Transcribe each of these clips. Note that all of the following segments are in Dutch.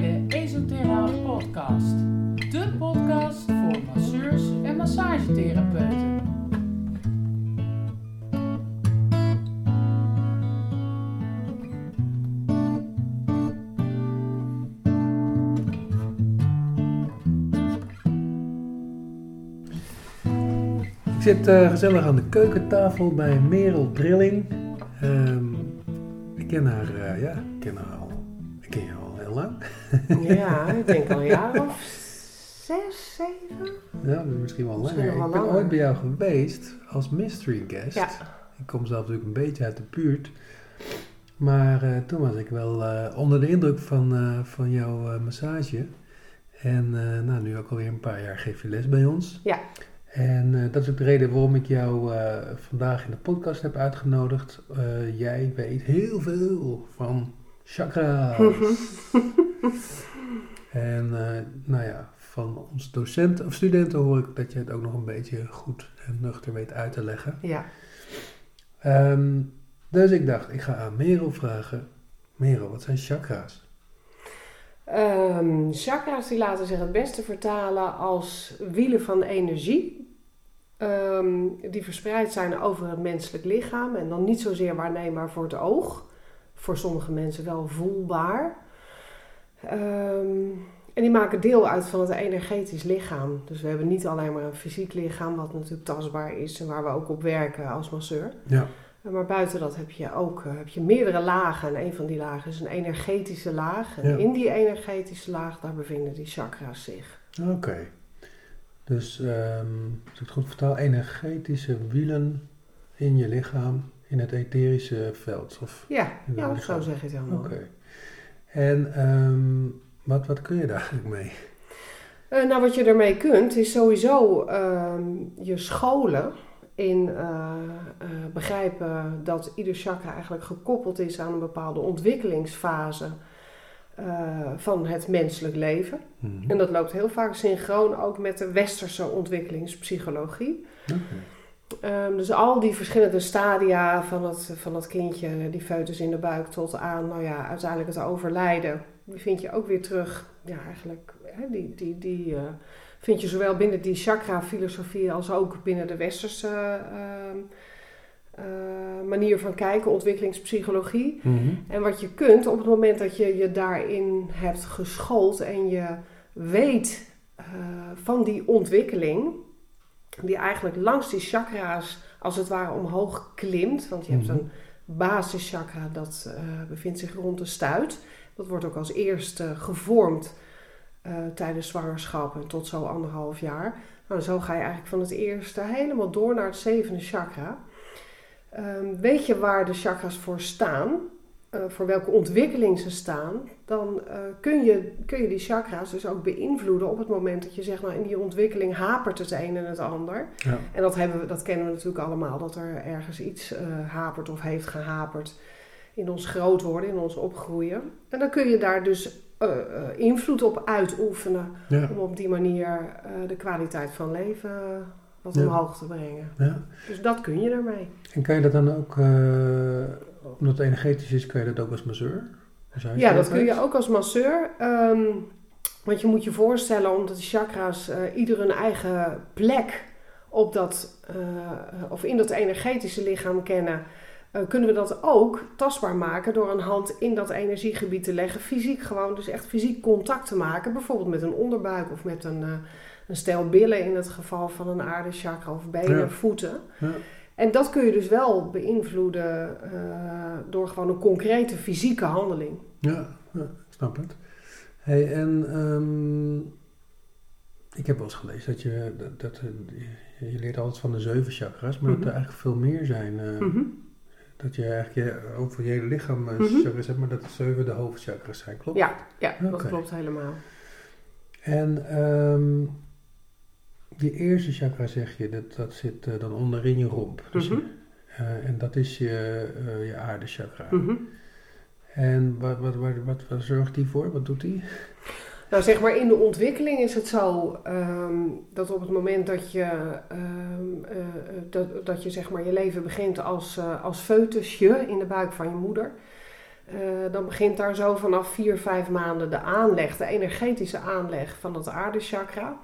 de Esoterale Podcast. De podcast voor masseurs en massagetherapeuten. Ik zit eh, gezellig aan de keukentafel bij Merel Drilling. Ehm, ik ken haar, eh, ja, ik ken haar Ja, ik denk al een jaar of zes, zeven. Ja, misschien wel Misschien langer. Ik ben langer. ooit bij jou geweest als mystery guest. Ja. Ik kom zelf natuurlijk een beetje uit de buurt. Maar eh, toen was ik wel eh, onder de indruk van, eh, van jouw massage. En nou, nu ook alweer een paar jaar geef je les bij ons. Ja. En dat is ook de reden waarom ik jou vandaag in de podcast heb uitgenodigd. Jij weet heel veel van chakra's. en eh, nou ja, van onze docenten of studenten hoor ik dat je het ook nog een beetje goed en nuchter weet uit te leggen. Ja. Ehm, dus ik dacht, ik ga aan Merel vragen. Merel, wat zijn chakra's? Ehm, chakra's die laten zich het beste vertalen als wielen van energie. ehm, die verspreid zijn over het menselijk lichaam. En dan niet zozeer waarneembaar voor het oog. Voor sommige mensen wel voelbaar. Ehm, en die maken deel uit van het energetisch lichaam. Dus we hebben niet alleen maar een fysiek lichaam, wat natuurlijk tastbaar is en waar we ook op werken als masseur. Ja. Maar buiten dat heb je ook eh, heb je meerdere lagen. En een van die lagen is een energetische laag. En Ja. in die energetische laag, daar bevinden die chakra's zich. Oké. Dus, ehm als ik het goed vertaal, energetische wielen in je lichaam, in het etherische veld. Of, Ja, ja zo zeg je het helemaal. Oké. En ehm, wat, wat kun je daar eigenlijk mee? Eh, nou, wat je ermee kunt, is sowieso ehm, je scholen in eh, eh, begrijpen dat ieder chakra eigenlijk gekoppeld is aan een bepaalde ontwikkelingsfase van het menselijk leven. Mhm. En dat loopt heel vaak synchroon ook met de westerse ontwikkelingspsychologie. Ehm, dus al die verschillende stadia van het, van het kindje, die foetus in de buik, tot aan nou ja, uiteindelijk het overlijden, die vind je ook weer terug. Ja, eigenlijk, hè, die, die, die eh, vind je zowel binnen die chakra-filosofie als ook binnen de westerse ehm, eh, manier van kijken, ontwikkelingspsychologie. Mhm. En wat je kunt op het moment dat je je daarin hebt geschoold en je weet eh, van die ontwikkeling, die eigenlijk langs die chakra's als het ware omhoog klimt. Want je hebt Mhm. een basischakra dat eh, bevindt zich rond de stuit. Dat wordt ook als eerste gevormd eh, tijdens zwangerschap en tot zo anderhalf jaar. Nou, zo ga je eigenlijk van het eerste helemaal door naar het zevende chakra. Ehm, weet je waar de chakras voor staan, eh, voor welke ontwikkeling ze staan, dan eh, kun, je, kun je die chakras dus ook beïnvloeden op het moment dat je zegt, nou in die ontwikkeling hapert het een en het ander. Ja. En dat, hebben we, dat kennen we natuurlijk allemaal, dat er ergens iets eh, hapert of heeft gehaperd in ons groot worden, in ons opgroeien. En dan kun je daar dus invloed op uitoefenen Ja. om op die manier de kwaliteit van leven wat Ja. omhoog te brengen. ja. Dus dat kun je ermee. En kan je dat dan ook, omdat het energetisch is, kan je dat ook als masseur? Als Ja, dat kun je ook als masseur. ehm, want je moet je voorstellen, omdat de chakras eh, ieder een eigen plek op dat, eh, of in dat energetische lichaam kennen, eh, kunnen we dat ook tastbaar maken door een hand in dat energiegebied te leggen. Fysiek gewoon, dus echt fysiek contact te maken. Bijvoorbeeld met een onderbuik of met een, een stel billen in het geval van een aardechakra of benen, Ja. voeten. Ja. En dat kun je dus wel beïnvloeden eh, door gewoon een concrete fysieke handeling. Ja, snap het. Hey, en ehm, ik heb wel eens gelezen dat je, dat, dat, eh, je leert altijd van de zeven chakras, maar dat Mhm. er eigenlijk veel meer zijn. eh, Mhm. Dat je eigenlijk je, over je hele lichaam Mhm. chakras hebt, maar dat het zeven de hoofdchakras zijn, klopt? Ja, ja dat klopt helemaal. En ehm, die eerste chakra zeg je, dat, dat zit eh, dan onderin je romp. Dus Mhm. je- eh, en dat is je, eh je aardechakra. Mhm. En wat, wat, wat, wat, wat zorgt die voor? Wat doet die? Nou, zeg maar in de ontwikkeling is het zo ehm, dat op het moment dat je, ehm, eh, dat, dat je zeg maar je leven begint als, eh als foetusje in de buik van je moeder, Eh, dan begint daar zo vanaf vier, vijf maanden de aanleg, de energetische aanleg van dat aardechakra.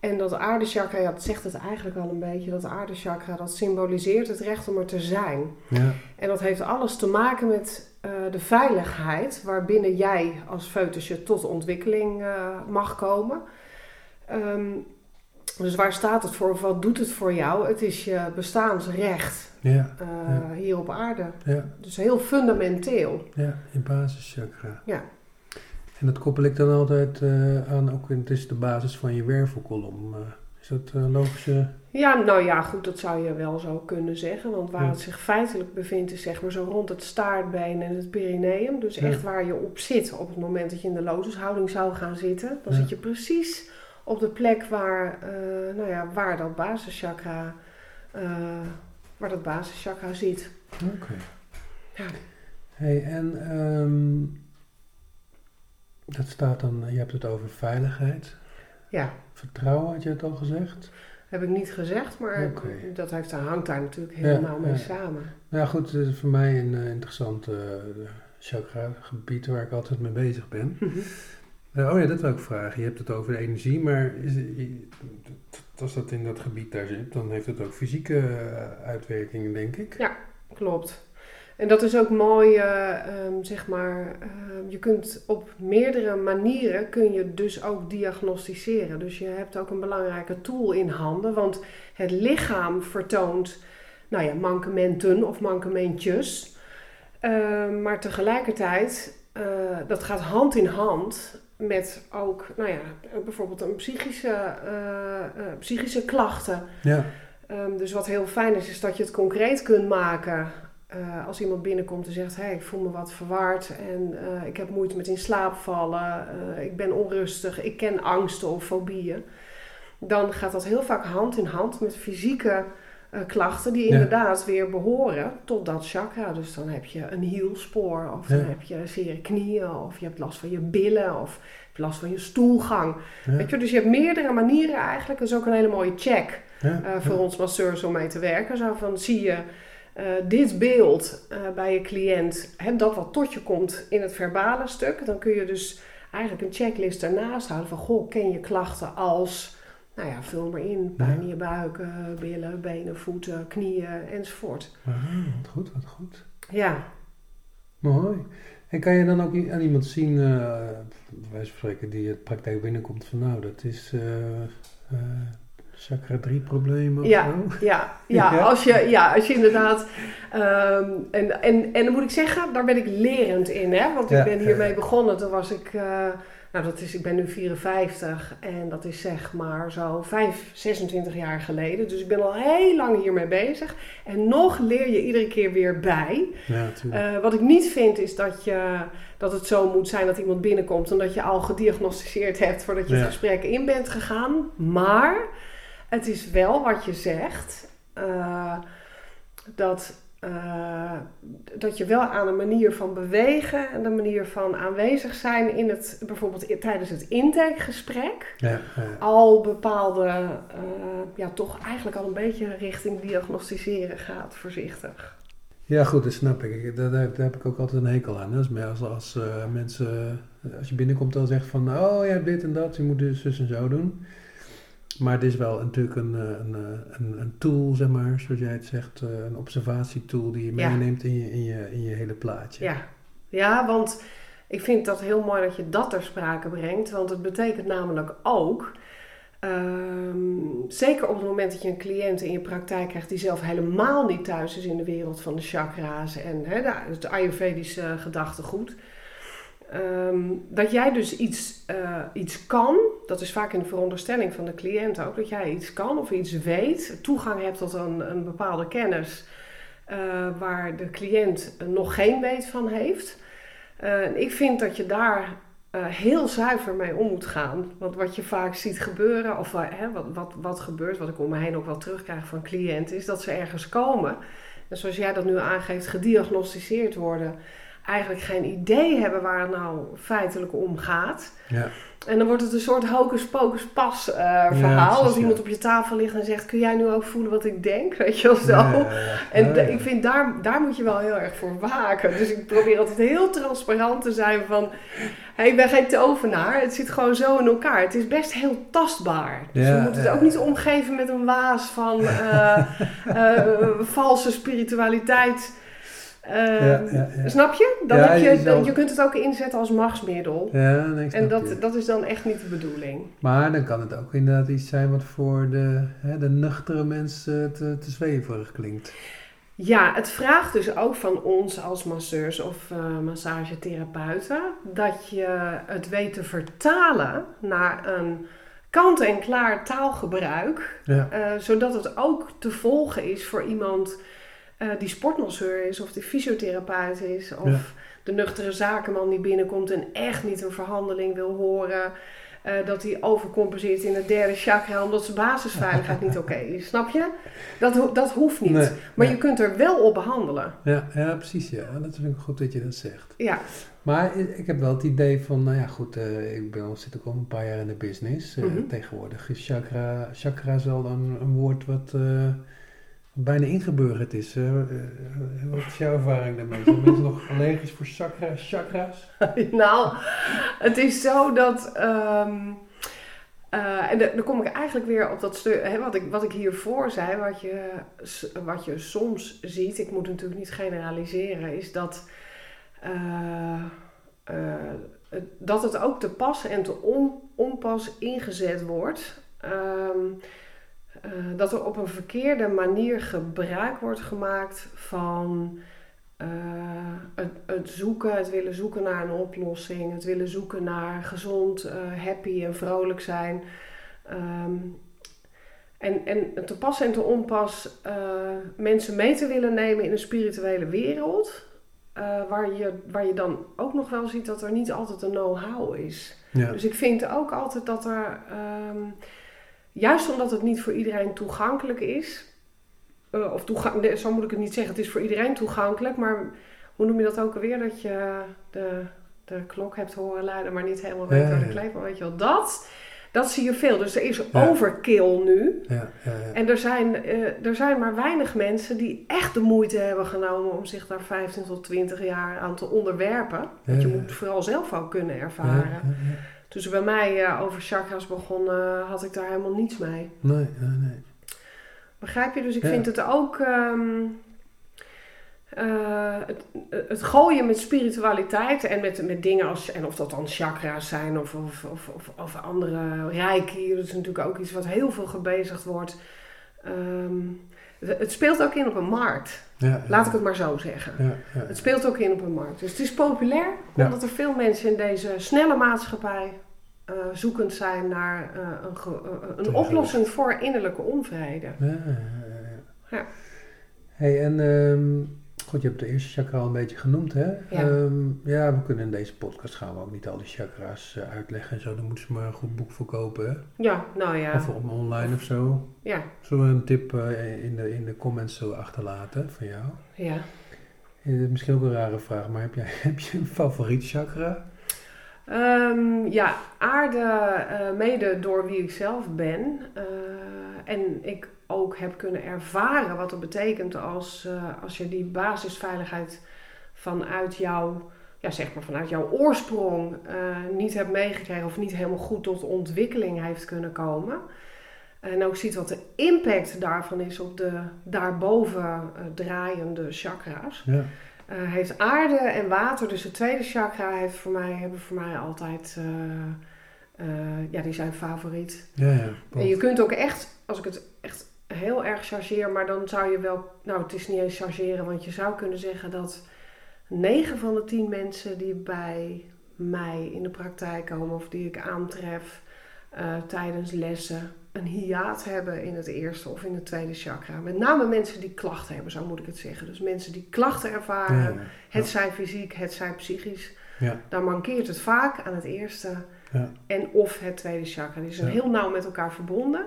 En dat aardechakra, ja, dat zegt het eigenlijk al een beetje, dat aardechakra, dat symboliseert het recht om er te zijn. Ja, En dat heeft alles te maken met eh, de veiligheid waarbinnen jij als foetusje tot ontwikkeling eh, mag komen. Ehm, dus waar staat het voor? Of wat doet het voor jou? Het is je bestaansrecht ja, eh, Ja. hier op aarde. ja, Dus heel fundamenteel. ja, je basischakra. Ja. En dat koppel ik dan altijd eh, aan, ook in, het is de basis van je wervelkolom. Eh, is dat een logische... Ja, nou ja, goed, dat zou je wel zo kunnen zeggen. Want waar Ja. het zich feitelijk bevindt is zeg maar zo rond het staartbeen en het perineum. Dus Ja. echt waar je op zit op het moment dat je in de lotushouding zou gaan zitten. Dan Ja. zit je precies op de plek waar, eh, nou ja, waar dat basischakra, eh, waar dat basischakra zit. Oké. Ja. Hey, en ehm, dat staat dan, je hebt het over veiligheid. Ja, Vertrouwen had je het al gezegd? heb ik niet gezegd, maar dat heeft, hangt daar natuurlijk Ja, nauw mee ja. samen. Nou ja, goed, het is voor mij een eh, interessant eh, chakra-gebied waar ik altijd mee bezig ben. Mhm. Eh, oh ja, dat wil ik vragen. Je hebt het over de energie, maar is, als dat in dat gebied daar zit, dan heeft het ook fysieke eh, uitwerkingen, denk ik. Klopt. En dat is ook mooi, eh, ehm, zeg maar, ehm, je kunt op meerdere manieren kun je dus ook diagnosticeren. Dus je hebt ook een belangrijke tool in handen, want het lichaam vertoont, nou ja, mankementen of mankementjes. Ehm, maar tegelijkertijd, eh, dat gaat hand in hand met ook, nou ja, bijvoorbeeld een psychische, eh, psychische klachten. Ja, dus wat heel fijn is, is dat je het concreet kunt maken. Eh, als iemand binnenkomt en zegt: hey, ik voel me wat verward en eh, ik heb moeite met in slaap vallen, eh, ik ben onrustig, ik ken angsten of fobieën. Dan gaat dat heel vaak hand in hand met fysieke klachten die Ja. inderdaad weer behoren tot dat chakra. Dus dan heb je een hielspoor, of dan heb je zere knieën, of je hebt last van je billen, of je hebt last van je stoelgang. ja, Weet je, dus je hebt meerdere manieren eigenlijk. Dat is ook een hele mooie check voor ons masseurs om mee te werken. Zo van, zie je eh, dit beeld eh, bij je cliënt, hè, dat wat tot je komt in het verbale stuk, dan kun je dus eigenlijk een checklist ernaast houden van, goh, ken je klachten als, nou ja, vul maar in, pijn in je buik, billen, benen, voeten, knieën enzovoort. Ah, wat goed, wat goed. Ja, Mooi. En kan je dan ook aan iemand zien, eh van spreken, die het praktijk binnenkomt van nou, dat is chakra 3 problemen of Ja. zo? Ja, ja, Ja? Als, je, ja als je inderdaad. ehm, en, en, en dan moet ik zeggen, daar ben ik lerend in. Hè? Want Ja, ik ben hiermee begonnen. Toen was ik. eh, nou, dat is, ik ben nu 54 en dat is zeg maar zo 5, 26 jaar geleden. Dus ik ben al heel lang hiermee bezig. En nog leer je iedere keer weer bij. Ja. Eh, wat ik niet vind is dat, je, dat het zo moet zijn dat iemand binnenkomt en dat je al gediagnosticeerd hebt voordat je Ja. het gesprek in bent gegaan. Maar het is wel wat je zegt, eh, dat, eh, dat je wel aan een manier van bewegen en de manier van aanwezig zijn in het, bijvoorbeeld tijdens het intakegesprek, ja, ja. al bepaalde, eh, ja toch eigenlijk al een beetje richting diagnosticeren gaat, voorzichtig. Ja, goed, dat snap ik. Daar, daar heb ik ook altijd een hekel aan. hè. Als, als, als mensen, als je binnenkomt dan zegt van, oh ja, dit en dat, je moet dus zus en zo doen. Maar het is wel natuurlijk een, eh, een, eh, een, een tool, zeg maar, zoals jij het zegt, eh, een observatietool die je Ja. meeneemt in je, in, je, in je hele plaatje. Ja. ja, want ik vind dat heel mooi dat je dat ter sprake brengt. Want het betekent namelijk ook, ehm, zeker op het moment dat je een cliënt in je praktijk krijgt die zelf helemaal niet thuis is in de wereld van de chakra's en hè, de, het Ayurvedische gedachtegoed. Ehm, dat jij dus iets, eh, iets kan, dat is vaak in de veronderstelling van de cliënt ook, dat jij iets kan of iets weet, toegang hebt tot een, een bepaalde kennis eh, waar de cliënt nog geen weet van heeft. Eh, ik vind dat je daar heel zuiver mee om moet gaan. Want wat je vaak ziet gebeuren, of hè, wat, wat, wat gebeurt, wat ik om me heen ook wel terugkrijg van cliënten, is dat ze ergens komen. En zoals jij dat nu aangeeft, gediagnosticeerd worden. Eigenlijk geen idee hebben waar het nou feitelijk om gaat. Ja. En dan wordt het een soort hocus pocus pas eh, verhaal. Als iemand ja. op je tafel ligt en zegt, kun jij nu ook voelen wat ik denk? Weet je wel zo. Ja. En ja. ik vind daar, daar moet je wel heel erg voor waken. Dus ik probeer altijd heel transparant te zijn van... Hey, ik ben geen tovenaar. Het zit gewoon zo in elkaar. Het is best heel tastbaar. Dus Ja, we moeten het ook niet omgeven met een waas van eh, eh, valse spiritualiteit. Eh, Ja, ja, ja. Snap je? Dan heb je je, kunt het ook inzetten als machtsmiddel. En dat, je. dat is dan echt niet de bedoeling. Maar dan kan het ook inderdaad iets zijn wat voor de, hè, de nuchtere mensen te, te zweverig klinkt. Ja, het vraagt dus ook van ons als masseurs of eh, massagetherapeuten dat je het weet te vertalen naar een kant-en-klaar taalgebruik, Ja, eh, zodat het ook te volgen is voor iemand eh, die sportmasseur is of die fysiotherapeut is of Ja. de nuchtere zakenman die binnenkomt en echt niet een verhandeling wil horen. eh, dat hij overcompenseert in het derde chakra omdat zijn basisveiligheid niet oké is. Snap je? Dat, ho- dat hoeft niet. Nee, Maar je kunt er wel op behandelen. ja, ja, precies. Ja. Dat vind ik goed dat je dat zegt. Ja, Maar ik heb wel het idee van, nou ja goed, eh, ik ben, al- zit ook al een paar jaar in de business. Mhm. Tegenwoordig is chakra, chakra is al een, een woord wat bijna ingeburgerd is. Eh, eh, wat is jouw ervaring daarmee? Zijn mensen nog allergisch voor chakra, chakra's? nou, het is zo dat. ehm, eh, en da- dan kom ik eigenlijk weer op dat stuk, hè, wat, ik, wat ik hiervoor zei, wat je, wat je soms ziet, ik moet natuurlijk niet generaliseren, is dat, eh, eh, dat het ook te pas en te on, onpas ingezet wordt. Ehm, eh, dat er op een verkeerde manier gebruik wordt gemaakt van eh, het, het zoeken, het willen zoeken naar een oplossing, het willen zoeken naar gezond, eh, happy en vrolijk zijn. Ehm, en, en te pas en te onpas mensen mee te willen nemen in een spirituele wereld. waar, je, waar je dan ook nog wel ziet dat er niet altijd een know-how is. Ja, Dus ik vind ook altijd dat er, ehm, juist omdat het niet voor iedereen toegankelijk is, eh, of toegang, nee, zo moet ik het niet zeggen, het is voor iedereen toegankelijk, maar hoe noem je dat ook alweer? Dat je de, de klok hebt horen luiden, maar niet helemaal weet waar de ja. kleef, maar weet je wel, dat, dat zie je veel. Dus er is Ja. overkill nu. ja, ja. En er zijn, eh, er zijn maar weinig mensen die echt de moeite hebben genomen om zich daar 15 tot 20 jaar aan te onderwerpen. Want je moet vooral zelf ook kunnen Ja, ervaren. Toen ze bij mij eh, over chakras begon, eh, had ik daar helemaal niets mee. Nee, nee, nee. Begrijp je? Dus ik Ja. vind het ook. ehm, eh, het, het gooien met spiritualiteit en met, met dingen als. En of dat dan chakra's zijn of, of, of, of, andere reiki. Dat is natuurlijk ook iets wat heel veel gebezigd wordt. Ehm, het, het speelt ook in op een markt. Ja. Laat ik het maar zo zeggen. Ja, ja. Het speelt ook in op een markt. Dus het is populair omdat er veel mensen in deze snelle maatschappij eh, zoekend zijn naar eh, een, eh, een oplossing voor innerlijke onvrede. Ja. Hey, en ehm, goed, je hebt de eerste chakra al een beetje genoemd, hè? Ja. Ehm, ja, we kunnen in deze podcast gaan we ook niet al die chakra's eh, uitleggen en zo. Dan moeten ze maar een goed boek voor kopen, hè? Ja, nou ja. Of op online of zo. Ja, Zullen we een tip eh, in, de, in de comments zo achterlaten van jou? ja. Eh, misschien ook een rare vraag, maar heb, jij, heb je een favoriet chakra? Ehm, ja, aarde mede door wie ik zelf ben. en ik ook heb kunnen ervaren wat het betekent als, eh, als je die basisveiligheid vanuit jouw, ja, zeg maar vanuit jouw oorsprong eh, niet hebt meegekregen of niet helemaal goed tot ontwikkeling heeft kunnen komen. En ook ziet wat de impact daarvan is op de daarboven eh, draaiende chakra's. Ja. Heeft aarde en water, dus het tweede chakra, heeft voor mij, hebben voor mij altijd, ja, die zijn favoriet. Ja, ja. En je kunt ook echt, als ik het echt heel erg chargeer, maar dan zou je wel, nou het is niet eens chargeren, want je zou kunnen zeggen dat 9 van de 10 mensen die bij mij in de praktijk komen of die ik aantref eh, tijdens lessen, een hiaat hebben in het eerste of in het tweede chakra. Met name mensen die klachten hebben, zo moet ik het zeggen. Dus mensen die klachten ervaren, Ja, ja. het zij fysiek, het zij psychisch. Ja. Dan mankeert het vaak aan het eerste Ja. en of het tweede chakra. Die zijn heel nauw met elkaar verbonden.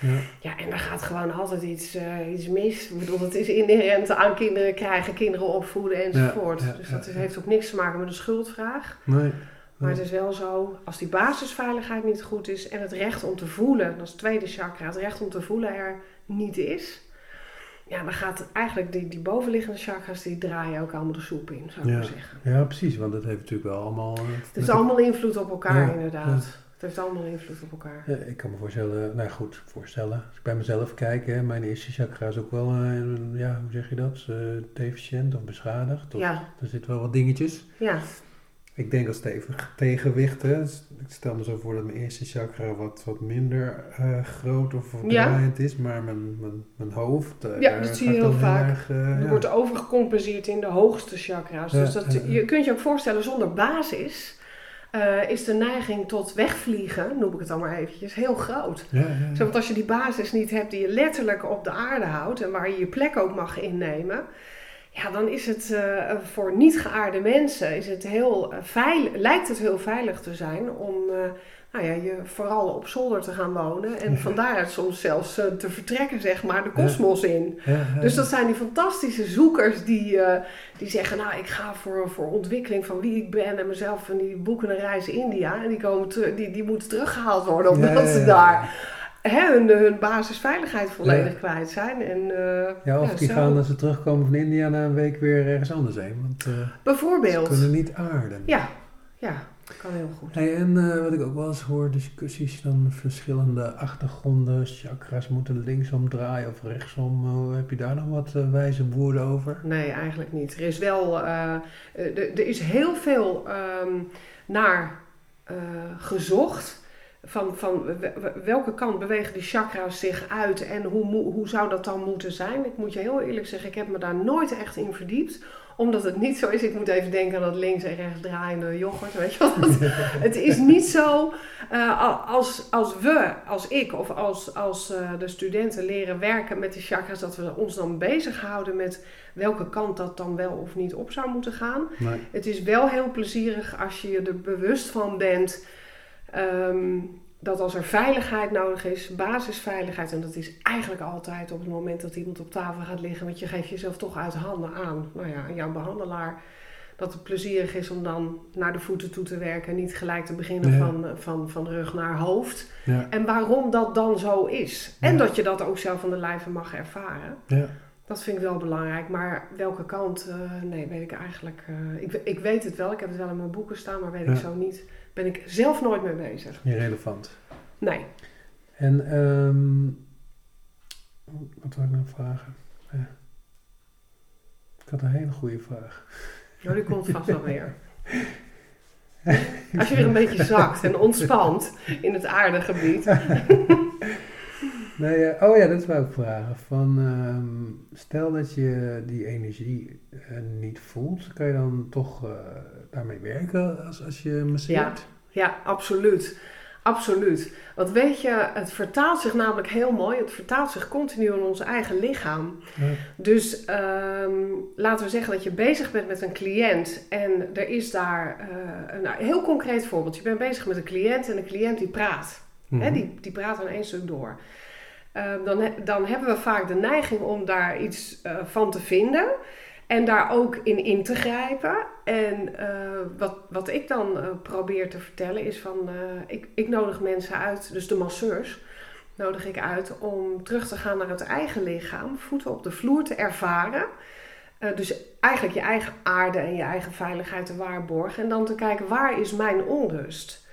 Ja. Ja, en daar gaat gewoon altijd iets, eh, iets mis. Ik bedoel, het is inherent aan kinderen krijgen, kinderen opvoeden enzovoort. Ja, ja, dus dat is- heeft ook niks te maken met een schuldvraag. Nee. Maar het is wel zo, als die basisveiligheid niet goed is en het recht om te voelen, dat is het tweede chakra, het recht om te voelen er niet is. Ja, dan gaat eigenlijk die, die bovenliggende chakras, die draaien ook allemaal de soep in, zou ik Ja. maar zeggen. Ja, precies, want dat heeft natuurlijk wel allemaal... eh, Het de- allemaal invloed op elkaar, Ja, inderdaad. Ja. Het heeft allemaal invloed op elkaar. Ja, ik kan me voorstellen, nou goed, voorstellen. Als ik bij mezelf kijk, hè, mijn eerste chakra is ook wel, eh, ja, hoe zeg je dat, eh, deficiënt of beschadigd. Of, Ja, Er zitten wel wat dingetjes. ja, Ik denk als stevig tegenwicht, hè. Dus ik stel me zo voor dat mijn eerste chakra wat, wat minder eh, groot of Ja. draaiend is, maar mijn, mijn, mijn hoofd, eh, Ja, dat zie je heel vaak. erg, ja. wordt overgecompenseerd in de hoogste chakra's. Ja, dus dat, ja, ja. je kunt je ook voorstellen, zonder basis eh, is de neiging tot wegvliegen, noem ik het dan maar eventjes, heel groot. Ja, ja, Zo, want als je die basis niet hebt die je letterlijk op de aarde houdt en waar je je plek ook mag innemen, ja, dan is het eh, voor niet geaarde mensen is het heel, eh, veil, lijkt het heel veilig te zijn om nou ja, je vooral op zolder te gaan wonen en Ja. van daaruit soms zelfs eh, te vertrekken, zeg maar, de kosmos in. ja, ja, Dus dat zijn die fantastische zoekers die, eh, die zeggen, nou ik ga voor, voor ontwikkeling van wie ik ben en mezelf en die boeken een reis India en die, komen die, die moeten teruggehaald worden omdat ze daar hè, hun, hun basisveiligheid volledig kwijt zijn. En, eh, Ja, of die zo. gaan als ze terugkomen van India na een week weer ergens anders heen, want eh, ze Bijvoorbeeld. kunnen niet aarden. Ja, ja, kan heel goed. Hey, en eh, wat ik ook wel eens hoor, discussies dan verschillende achtergronden, chakras moeten linksom draaien of rechtsom. Heb je daar nog wat eh, wijze woorden over? Nee, eigenlijk niet. Er is wel, eh, er- is heel veel ehm, naar gezocht. Van, van welke kant bewegen die chakra's zich uit en hoe, hoe zou dat dan moeten zijn? Ik moet je heel eerlijk zeggen, ik heb me daar nooit echt in verdiept. Omdat het niet zo is. Ik moet even denken aan dat links en rechts draaiende yoghurt. Weet je wel? Dat- het is niet zo eh, als, als we, als ik of als, als eh, de studenten leren werken met die chakras, dat we ons dan bezighouden met welke kant dat dan wel of niet op zou moeten gaan. Nee. Het is wel heel plezierig als je je er bewust van bent ehm, dat als er veiligheid nodig is, basisveiligheid, en dat is eigenlijk altijd op het moment dat iemand op tafel gaat liggen, want je geeft jezelf toch uit handen aan, nou ja, aan jouw behandelaar, dat het plezierig is om dan naar de voeten toe te werken en niet gelijk te beginnen Ja. van, van, van rug naar hoofd. Ja, En waarom dat dan zo is. En Ja. dat je dat ook zelf van de lijve mag ervaren. ja. Dat vind ik wel belangrijk, maar welke kant, eh, nee, weet ik eigenlijk. eh, ik, ik weet het wel, ik heb het wel in mijn boeken staan, maar weet ik zo niet. Ben ik zelf nooit mee bezig. irrelevant. Nee. En ehm, wat wil ik nou vragen? Ja. Ik had een hele goede vraag. Nou, die komt vast wel weer. Als je weer een beetje zakt en ontspant in het aardegebied. Nee, eh, oh ja, dat wou ik vragen. Van, ehm, stel dat je die energie eh, niet voelt, kan je dan toch eh, daarmee werken als, als je masseert? Ja, absoluut. Absoluut. Want weet je, het vertaalt zich namelijk heel mooi. Het vertaalt zich continu in ons eigen lichaam. Ja. Dus ehm, laten we zeggen dat je bezig bent met een cliënt en er is daar een heel concreet voorbeeld. Je bent bezig met een cliënt en de cliënt die praat. Mhm. Die, die praat aan één stuk door. Ehm, dan, dan hebben we vaak de neiging om daar iets eh, van te vinden en daar ook in in te grijpen. En eh, wat, wat ik dan eh, probeer te vertellen is van, ik, ik nodig mensen uit, dus de masseurs, nodig ik uit om terug te gaan naar het eigen lichaam, voeten op de vloer te ervaren. Dus eigenlijk je eigen aarde en je eigen veiligheid te waarborgen. En dan te kijken, waar is mijn onrust?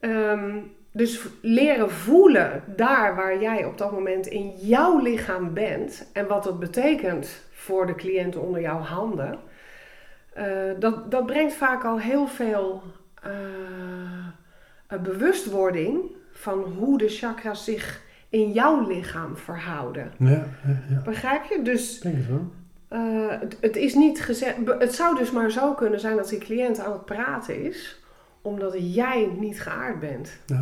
Ehm, dus leren voelen daar waar jij op dat moment in jouw lichaam bent. En wat dat betekent voor de cliënt onder jouw handen. eh, dat, dat brengt vaak al heel veel eh, bewustwording van hoe de chakras zich in jouw lichaam verhouden. Ja, ja, ja. Begrijp je? Dus denk het wel. eh, het, het is niet gezegd. Het zou dus maar zo kunnen zijn dat die cliënt aan het praten is, omdat jij niet geaard bent. Oh.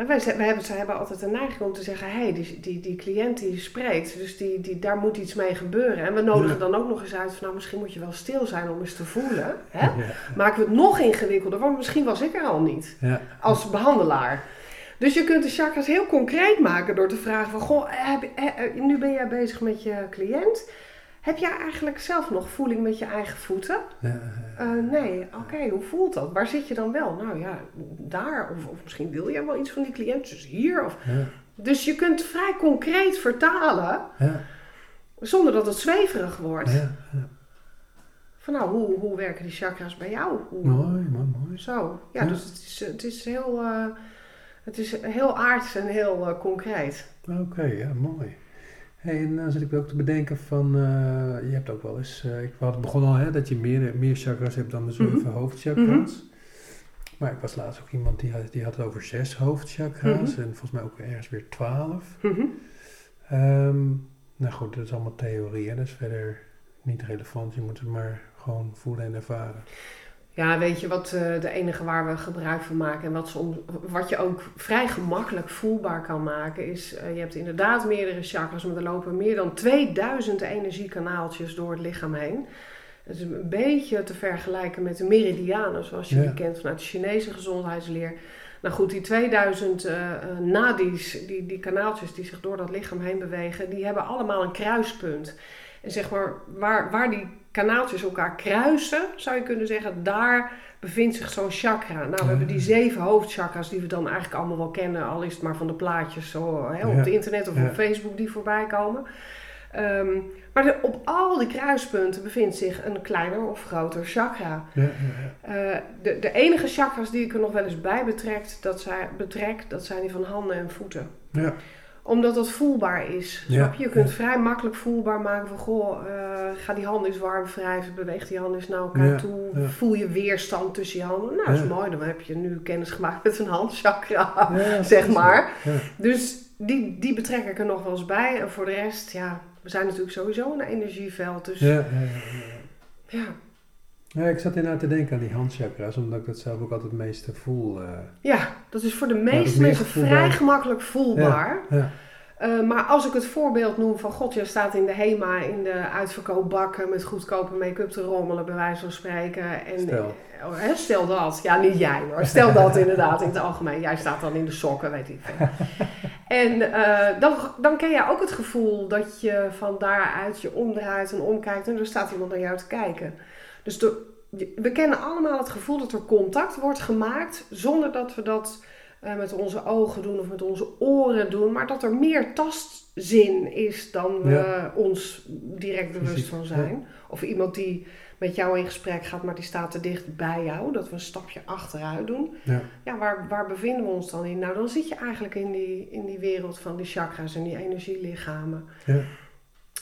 En wij, hebben, ze hebben altijd de neiging om te zeggen: hé, hey, die, die, die cliënt die spreekt, dus die, die, daar moet iets mee gebeuren. En we nodigen Ja. dan ook nog eens uit van: nou, misschien moet je wel stil zijn om eens te voelen. Hè? Ja, Maken we het nog ingewikkelder, want misschien was ik er al niet ja. als behandelaar. Dus je kunt de chakras heel concreet maken door te vragen van... Goh, heb, eh, nu ben jij bezig met je cliënt. Heb jij eigenlijk zelf nog voeling met je eigen voeten? Ja, Eh, nee, oké, hoe voelt dat? Waar zit je dan wel? Nou ja, daar. Of, of misschien wil je wel iets van die cliënt, dus hier. Of... Dus je kunt vrij concreet vertalen, ja, zonder dat het zweverig wordt. Van nou, hoe, hoe werken die chakras bij jou? Hoe, Mooi, mooi, mooi. Zo, ja, Ja. dus het is, het is heel... eh, het is heel aards en heel eh, concreet. Oké, ja, mooi. Hey, en dan zit ik ook te bedenken van, eh, je hebt ook wel eens, eh, ik had begonnen al hè, dat je meer, meer chakras hebt dan de zeven Mhm. hoofdchakras. Maar ik was laatst ook iemand die had, die had het over zes hoofdchakras Mhm. en volgens mij ook ergens weer twaalf. Mhm. Ehm, nou goed, dat is allemaal theorie, hè, dat is verder niet relevant. Je moet het maar gewoon voelen en ervaren. Ja, weet je wat eh, de enige waar we gebruik van maken en wat, soms, wat je ook vrij gemakkelijk voelbaar kan maken, is eh, je hebt inderdaad meerdere chakras, maar er lopen meer dan 2000 energiekanaaltjes door het lichaam heen. Het is een beetje te vergelijken met de meridianen, zoals je Ja. die kent vanuit de Chinese gezondheidsleer. Nou goed, die 2000 eh eh, nadis, die, die kanaaltjes die zich door dat lichaam heen bewegen, die hebben allemaal een kruispunt. En zeg maar, waar, waar die kanaaltjes elkaar kruisen, zou je kunnen zeggen, daar bevindt zich zo'n chakra. Nou, we hebben die zeven hoofdchakras die we dan eigenlijk allemaal wel kennen, al is het maar van de plaatjes zo, hè, op Ja. het internet of Ja. op Facebook die voorbij komen. Ehm, maar de- op al die kruispunten bevindt zich een kleiner of groter chakra. Ja, ja, ja. Eh, de, de enige chakras die ik er nog wel eens bij betrekt, dat zijn, betrek, dat zijn die van handen en voeten ja. Omdat dat voelbaar is. Ja, Snap je? Je kunt vrij makkelijk voelbaar maken van... Goh, eh, ga die handen eens warm wrijven. Beweeg die handen eens naar elkaar toe. Voel je weerstand tussen je handen. Nou, dat is mooi. Dan heb je nu kennis gemaakt met een handchakra. Zeg maar. Dus die, die betrek ik er nog wel eens bij. En voor de rest, ja... We zijn natuurlijk sowieso een energieveld. Dus Ja, ja. ja, ja, ja. Ik zat inderdaad te denken aan die handchakras, omdat ik dat zelf ook altijd het meeste voel. eh. Ja, dat is voor de meeste mensen vrij gemakkelijk voelbaar. ja. Eh, maar als ik het voorbeeld noem van God, je staat in de HEMA in de uitverkoopbakken met goedkope make-up te rommelen, bij wijze van spreken. En, Stel. Oh, stel dat. Ja, niet jij hoor. Stel dat inderdaad in het algemeen. Jij staat dan in de sokken, weet ik veel. En eh, dan, dan ken jij ook het gevoel dat je van daaruit je omdraait en omkijkt en er staat iemand naar jou te kijken. Dus de, we kennen allemaal het gevoel dat er contact wordt gemaakt zonder dat we dat eh, met onze ogen doen of met onze oren doen, maar dat er meer tastzin is dan we Ja. ons direct bewust van zijn. Of iemand die met jou in gesprek gaat, maar die staat te dicht bij jou, dat we een stapje achteruit doen. Ja. Ja, waar, waar bevinden we ons dan in? Nou, dan zit je eigenlijk in die, in die wereld van die chakras en die energielichamen. Ja.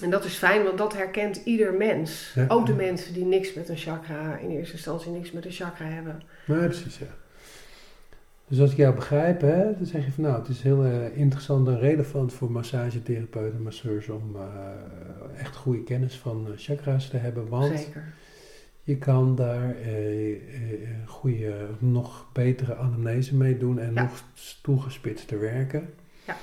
En dat is fijn, want dat herkent ieder mens. Ja. Ook de mensen die niks met een chakra, in eerste instantie niks met een chakra hebben. Nee, precies, ja. Dus als ik jou begrijp, hè, dan zeg je van nou, het is heel interessant en relevant voor massagetherapeuten en masseurs om eh, echt goede kennis van eh, chakra's te hebben, want Zeker. je kan daar eh, goede, nog betere anamnese mee doen en Ja. nog toegespitster werken. Ja.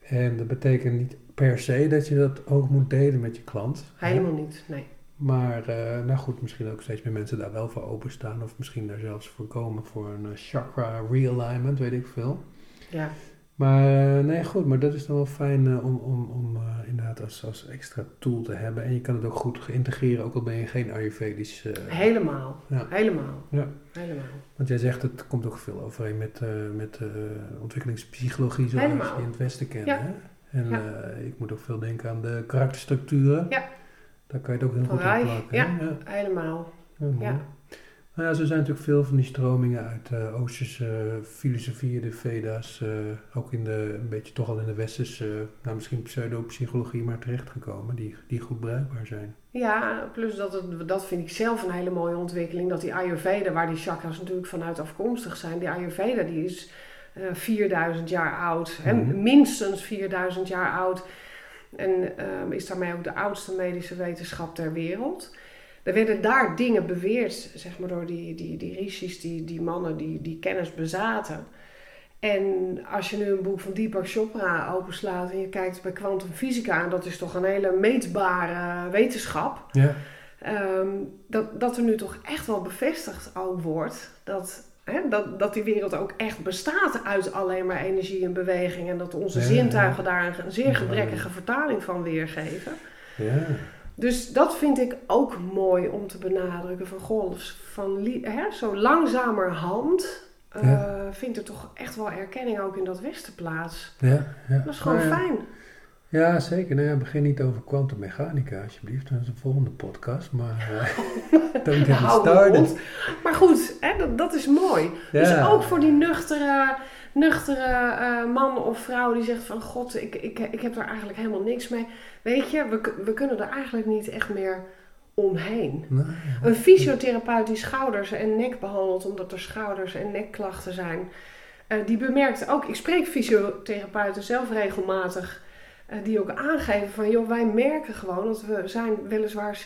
En dat betekent niet per se dat je dat ook moet delen met je klant. hè. Helemaal niet, nee. Maar, eh, nou goed, misschien ook steeds meer mensen daar wel voor openstaan. Of misschien daar zelfs voor komen voor een eh, chakra realignment, weet ik veel. Ja, Maar eh, nee, goed, maar dat is dan wel fijn om, om, om inderdaad als, als extra tool te hebben. En je kan het ook goed integreren, ook al ben je geen Ayurvedisch. helemaal. Ja. Helemaal. Ja. Helemaal. Want jij zegt, het komt ook veel overeen met, met ontwikkelingspsychologie zoals Helemaal. je in het Westen kent. Ja. Hè? En Ja. eh, ik moet ook veel denken aan de karakterstructuren. Ja. Daar kan je het ook heel goed op plakken. ja. Helemaal. Ja. Nou ja, zo zijn natuurlijk veel van die stromingen uit de Oosterse eh, filosofie, de Veda's, eh, ook in de, een beetje toch al in de Westerse, nou misschien pseudopsychologie, maar terechtgekomen, die, die goed bruikbaar zijn. Ja, plus dat, het, dat vind ik zelf een hele mooie ontwikkeling. Dat die Ayurveda, waar die chakras natuurlijk vanuit afkomstig zijn, die Ayurveda die is eh 4000 jaar oud. Hè, Mhm. minstens 4000 jaar oud. En ehm, is daarmee ook de oudste medische wetenschap ter wereld. Er werden daar dingen beweerd, zeg maar, door die, die, die rishis, die, die mannen die die kennis bezaten. En als je nu een boek van Deepak Chopra openslaat en je kijkt bij kwantumfysica, en dat is toch een hele meetbare wetenschap, Ja, Ehm, dat, dat er nu toch echt wel bevestigd ook wordt dat hè, dat, dat die wereld ook echt bestaat uit alleen maar energie en beweging. En dat onze Ja, zintuigen ja. daar een, zeer gebrekkige vertaling van weergeven. Ja. Dus dat vind ik ook mooi om te benadrukken. Van goh, van hè, zo langzamerhand eh vindt er toch echt wel erkenning ook in dat Westen plaats. Ja, ja. Dat is gewoon ja. fijn. Ja, zeker. Nou ja, begin niet over kwantummechanica, alsjeblieft. Dat is een volgende podcast. Maar eh don't get started. Maar goed, hè, dat, dat is mooi. Dus ook voor die nuchtere, nuchtere eh, man of vrouw die zegt van... God, ik, ik, ik heb daar eigenlijk helemaal niks mee. Weet je, we, we kunnen er eigenlijk niet echt meer omheen. Nou, Een fysiotherapeut die schouders en nek behandelt omdat er schouders- en nekklachten zijn... eh, die bemerkt ook, ik spreek fysiotherapeuten zelf regelmatig... eh, die ook aangeven van, joh, wij merken gewoon dat we zijn weliswaar,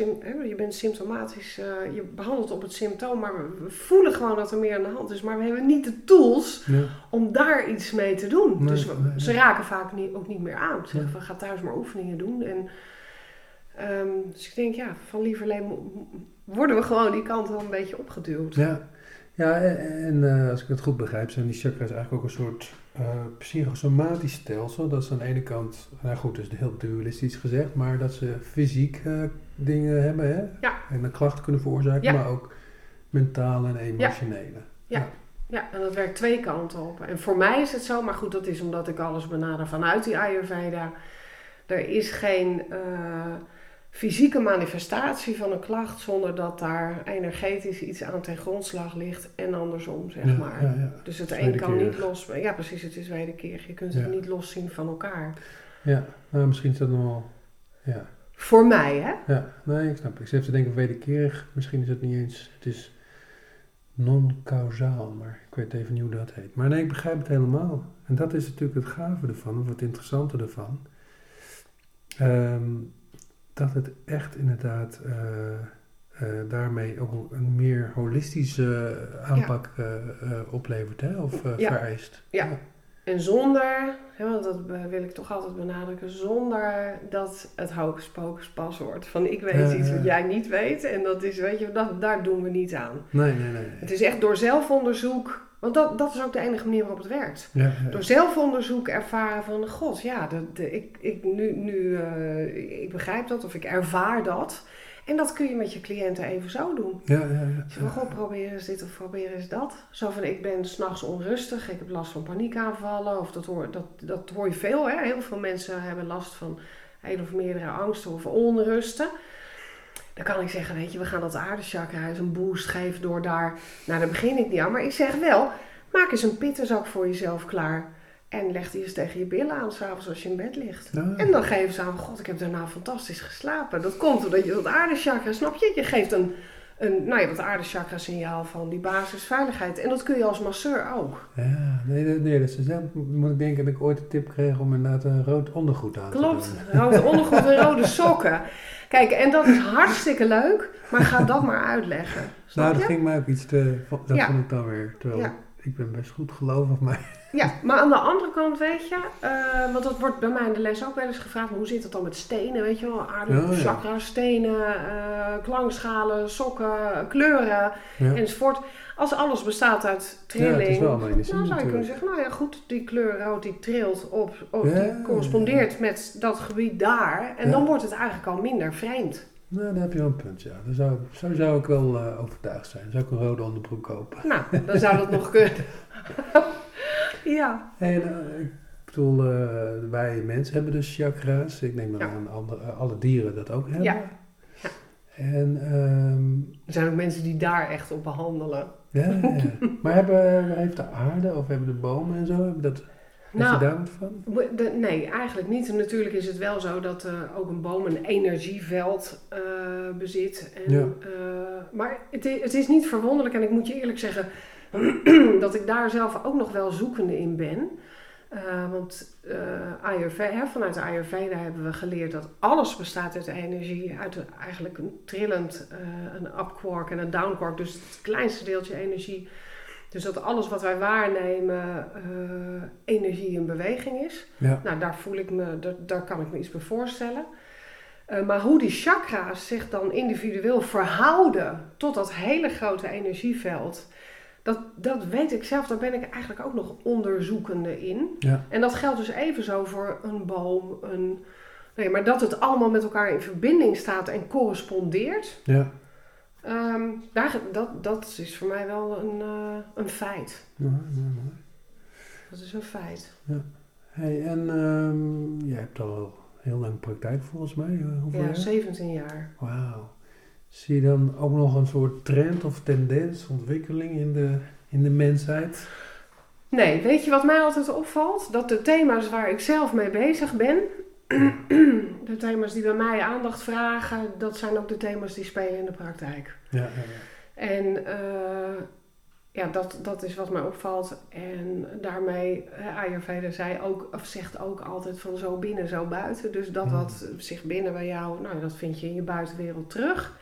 je bent symptomatisch, eh, je behandelt op het symptoom, maar we, voelen gewoon dat er meer aan de hand is. Maar we hebben niet de tools ja. om daar iets mee te doen. Nee, dus we- nee, nee. ze raken vaak niet, ook niet meer aan. Ze zeggen van, ga thuis maar oefeningen doen. En, ehm, dus ik denk, ja, van lieverlee worden we gewoon die kant wel een beetje opgeduwd. Ja, ja en, en, eh, als ik het goed begrijp, zijn die chakras eigenlijk ook een soort eh, psychosomatisch stelsel. Dat ze aan de ene kant, nou goed, dus heel dualistisch gezegd, maar dat ze fysiek eh, dingen hebben hè? Ja. en een klacht kunnen veroorzaken, Ja. maar ook mentale en emotionele. Ja, en dat werkt twee kanten op. En voor mij is het zo, maar goed, dat is omdat ik alles benader vanuit die Ayurveda. Er is geen fysieke manifestatie van een klacht zonder dat daar energetisch iets aan ten grondslag ligt en andersom, zeg Ja, maar. ja, ja. Dus het een kan niet los... Ja, precies, het is wederkerig. Je kunt het niet loszien van elkaar. Ja, nou, misschien is dat nog wel, ja. Voor mij, hè? Ja, nee, ik snap. Ik zit te denken wederkerig. Misschien is het niet eens, het is non-causaal, maar ik weet even niet hoe dat heet. Maar nee, ik begrijp het helemaal. En dat is natuurlijk het gave ervan, of het interessante ervan. Ehm, dat het echt inderdaad eh, eh, daarmee ook een meer holistische aanpak eh, eh, oplevert, hè? of Ja. vereist. Ja. En zonder, hè, want dat wil ik toch altijd benadrukken, zonder dat het hocus pocus pas wordt. Van ik weet iets wat jij niet weet en dat is, weet je, dat, daar doen we niet aan. Nee, nee, nee. Het is echt door zelfonderzoek, want dat, dat is ook de enige manier waarop het werkt. Ja, ja. Door zelfonderzoek ervaren van, god ja, de, de, ik, ik, nu, nu, eh, ik begrijp dat of ik ervaar dat. En dat kun je met je cliënten even zo doen. ja, ja, ja. Dus van, goh, probeer eens dit of probeer eens dat. Zo van, ik ben s'nachts onrustig, ik heb last van paniekaanvallen. Of dat hoor, dat, dat hoor je veel, hè. Heel veel mensen hebben last van één of meerdere angsten of onrusten. Dan kan ik zeggen, weet je, we gaan dat aardechakra eens een boost geven door daar... Nou, daar begin ik niet aan. Maar ik zeg wel, maak eens een pittenzak voor jezelf klaar. En leg die eens tegen je billen aan, s'avonds als je in bed ligt. Ja. En dan geven ze aan, god, ik heb daarna fantastisch geslapen. Dat komt omdat je dat aardechakra, snap je? Je geeft een, een nou ja, dat aardechakra signaal van die basisveiligheid. En dat kun je als masseur ook. Ja, nee, nee, is zelf moet ik denken dat ik ooit een tip kreeg om inderdaad een rood ondergoed aan Klopt, te doen. rood ondergoed en rode sokken. Kijk, en dat is hartstikke leuk, maar ga dat maar uitleggen. Nou, dat je? ging mij ook iets te, dat Ja. vond ik dan weer, terwijl Ja. Ik ben best goed gelovig, maar Ja, maar aan de andere kant, weet je, eh, want dat wordt bij mij in de les ook wel eens gevraagd, hoe zit het dan met stenen, weet je wel, aarde, Ja, ja. chakra, stenen, eh, klankschalen, sokken, kleuren, ja. enzovoort. Als alles bestaat uit Ja, trilling, is wel dan zou je kunnen zeggen, nou ja, goed, die kleur rood die trilt op, op die correspondeert met dat gebied daar, en dan wordt het eigenlijk al minder vreemd. Nou, daar heb je wel een punt, ja. Daar zou, zo zou ik wel eh, overtuigd zijn. Zou ik een rode onderbroek kopen. Nou, dan zou dat nog kunnen. ja. En eh, ik bedoel, eh, wij mensen hebben dus chakra's. Ik neem Ja. aan andere, alle dieren dat ook hebben. Ja. Ja. En, ehm, Er zijn ook mensen die daar echt op behandelen. ja, ja. maar hebben, heeft de aarde of hebben de bomen en zo, hebben dat, Nou, je daar wat van? De- nee, eigenlijk niet. En natuurlijk is het wel zo dat eh, ook een boom een energieveld eh, bezit. En, Ja. eh, maar het is, het is niet verwonderlijk, en ik moet je eerlijk zeggen dat ik daar zelf ook nog wel zoekende in ben. Want eh, Ayurveda, hè, vanuit Ayurveda hebben we geleerd dat alles bestaat uit energie. Uit eigenlijk een trillend, eh, een up quark en een down quark. Dus het kleinste deeltje energie. Dus dat alles wat wij waarnemen eh, energie in beweging is. Ja, Nou, daar voel ik me, daar, daar kan ik me iets bij voorstellen. Eh, maar hoe die chakra's zich dan individueel verhouden tot dat hele grote energieveld, dat, dat weet ik zelf, daar ben ik eigenlijk ook nog onderzoekende in. Ja. En dat geldt dus even zo voor een boom, een... Nee, maar dat het allemaal met elkaar in verbinding staat en correspondeert, Ja. Ehm, daar, dat, dat is voor mij wel een, eh, een feit. Ja, ja, mooi. Dat is een feit. Hey, en ehm, jij hebt al heel lang praktijk volgens mij. eh, Hoeveel Ja, jaar? 17 jaar. Wauw. Zie je dan ook nog een soort trend of tendens, ontwikkeling in de, in de mensheid? Nee, weet je wat mij altijd opvalt? Dat de thema's waar ik zelf mee bezig ben, de thema's die bij mij aandacht vragen, dat zijn ook de thema's die spelen in de praktijk. Ja, ja, ja. En eh, ja, dat, dat is wat mij opvalt. En daarmee, uh, Ayurveda zei ook, of zegt ook altijd van zo binnen, zo buiten. Dus dat Mm. wat zich binnen bij jou, nou dat vind je in je buitenwereld terug.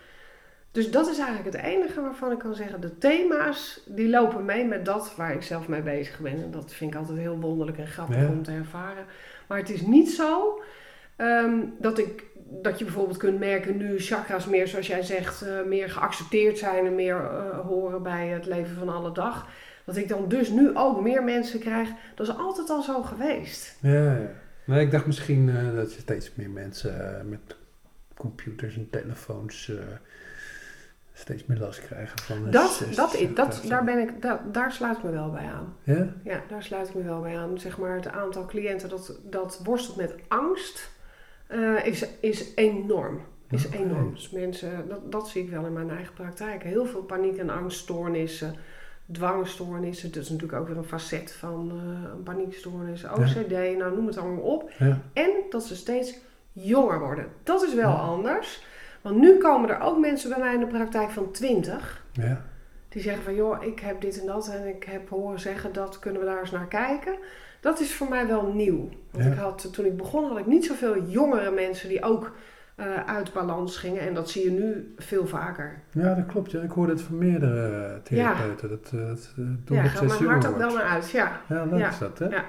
Dus dat is eigenlijk het enige waarvan ik kan zeggen, de thema's die lopen mee met dat waar ik zelf mee bezig ben. En dat vind ik altijd heel wonderlijk en grappig Ja. om te ervaren. Maar het is niet zo ehm, dat, ik, dat je bijvoorbeeld kunt merken nu chakras meer, zoals jij zegt, eh, meer geaccepteerd zijn en meer eh, horen bij het leven van alle dag. Dat ik dan dus nu ook meer mensen krijg. Dat is altijd al zo geweest. ja, ja. Ik dacht misschien eh, dat je steeds meer mensen met computers en telefoons steeds meer last krijgen van Dat, dat, eh, dat, daar, ben ik, daar sluit ik me wel bij aan. Ja? Ja, daar sluit ik me wel bij aan. Zeg maar, het aantal cliënten dat, dat worstelt met angst eh, is, is enorm. Is enorm. Dus mensen, dat, dat zie ik wel in mijn eigen praktijk. Heel veel paniek- en angststoornissen, dwangstoornissen. Dat is natuurlijk ook weer een facet van eh, een paniekstoornis, OCD, nou noem het allemaal op. Ja. En dat ze steeds jonger worden. Dat is wel Ja. anders. Want nu komen er ook mensen bij mij in de praktijk van 20. Ja. Die zeggen van joh, ik heb dit en dat en ik heb horen zeggen dat kunnen we daar eens naar kijken. Dat is voor mij wel nieuw. Want Ja. ik had, toen ik begon had ik niet zoveel jongere mensen die ook eh, uit balans gingen. En dat zie je nu veel vaker. ja, dat klopt. Ja. Ik hoor het van meerdere eh, therapeuten. Dat, eh, dat eh, doen ja, het gaat mijn hart ook wel naar uit. Ja, Ja, leuk Ja. is dat, hè? Ja.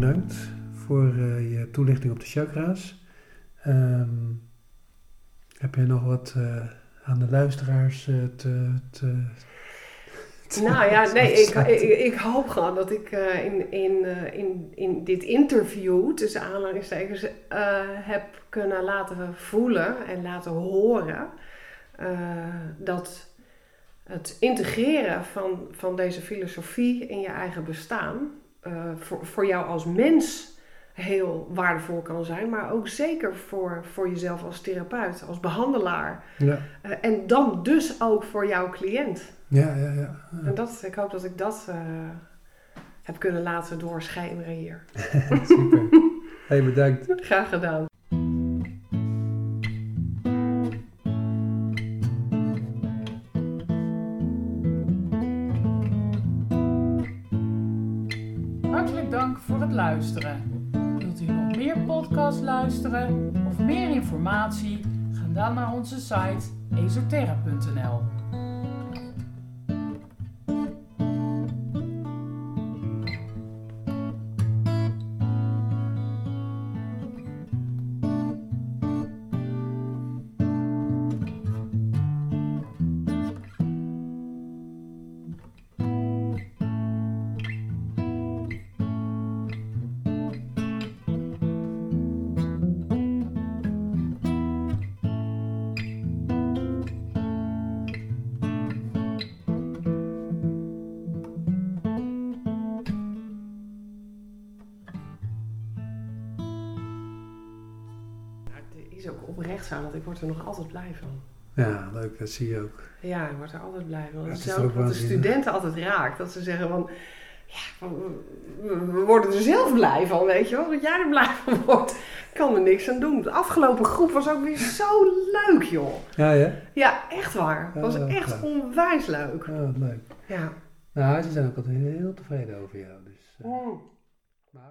Bedankt voor eh, je toelichting op de chakra's. Ehm, heb je nog wat eh, aan de luisteraars eh, te, te, te- Nou ja, nee, ik, ik, ik hoop gewoon dat ik in, in, in, in dit interview, tussen aanhalingstekens, heb kunnen laten voelen en laten horen dat het integreren van, van deze filosofie in je eigen bestaan voor, voor jou als mens heel waardevol kan zijn, maar ook zeker voor, voor jezelf als therapeut, als behandelaar. Ja, Eh, en dan dus ook voor jouw cliënt. ja, ja. ja. En dat, ik hoop dat ik dat eh, heb kunnen laten doorschemeren hier. Super. Hey, bedankt. Graag gedaan. Luisteren. Wilt u nog meer podcasts luisteren of meer informatie? Ga dan naar onze site esoterra.nl. zo dat ik word er nog altijd blij van. Ja, leuk. Dat zie je ook. Ja, ik word er altijd blij van. Dat is ook wat de studenten altijd raakt. Dat ze zeggen van, ja, we- worden er zelf blij van, weet je wel. Dat jij er blij van wordt. Ik kan er niks aan doen. De afgelopen groep was ook weer zo leuk, joh. Ja, ja? Ja, echt waar. Het was Ja, echt onwijs leuk. Ja, leuk. Ja. Nou, ze zijn ook altijd heel tevreden over jou. Dus, maar-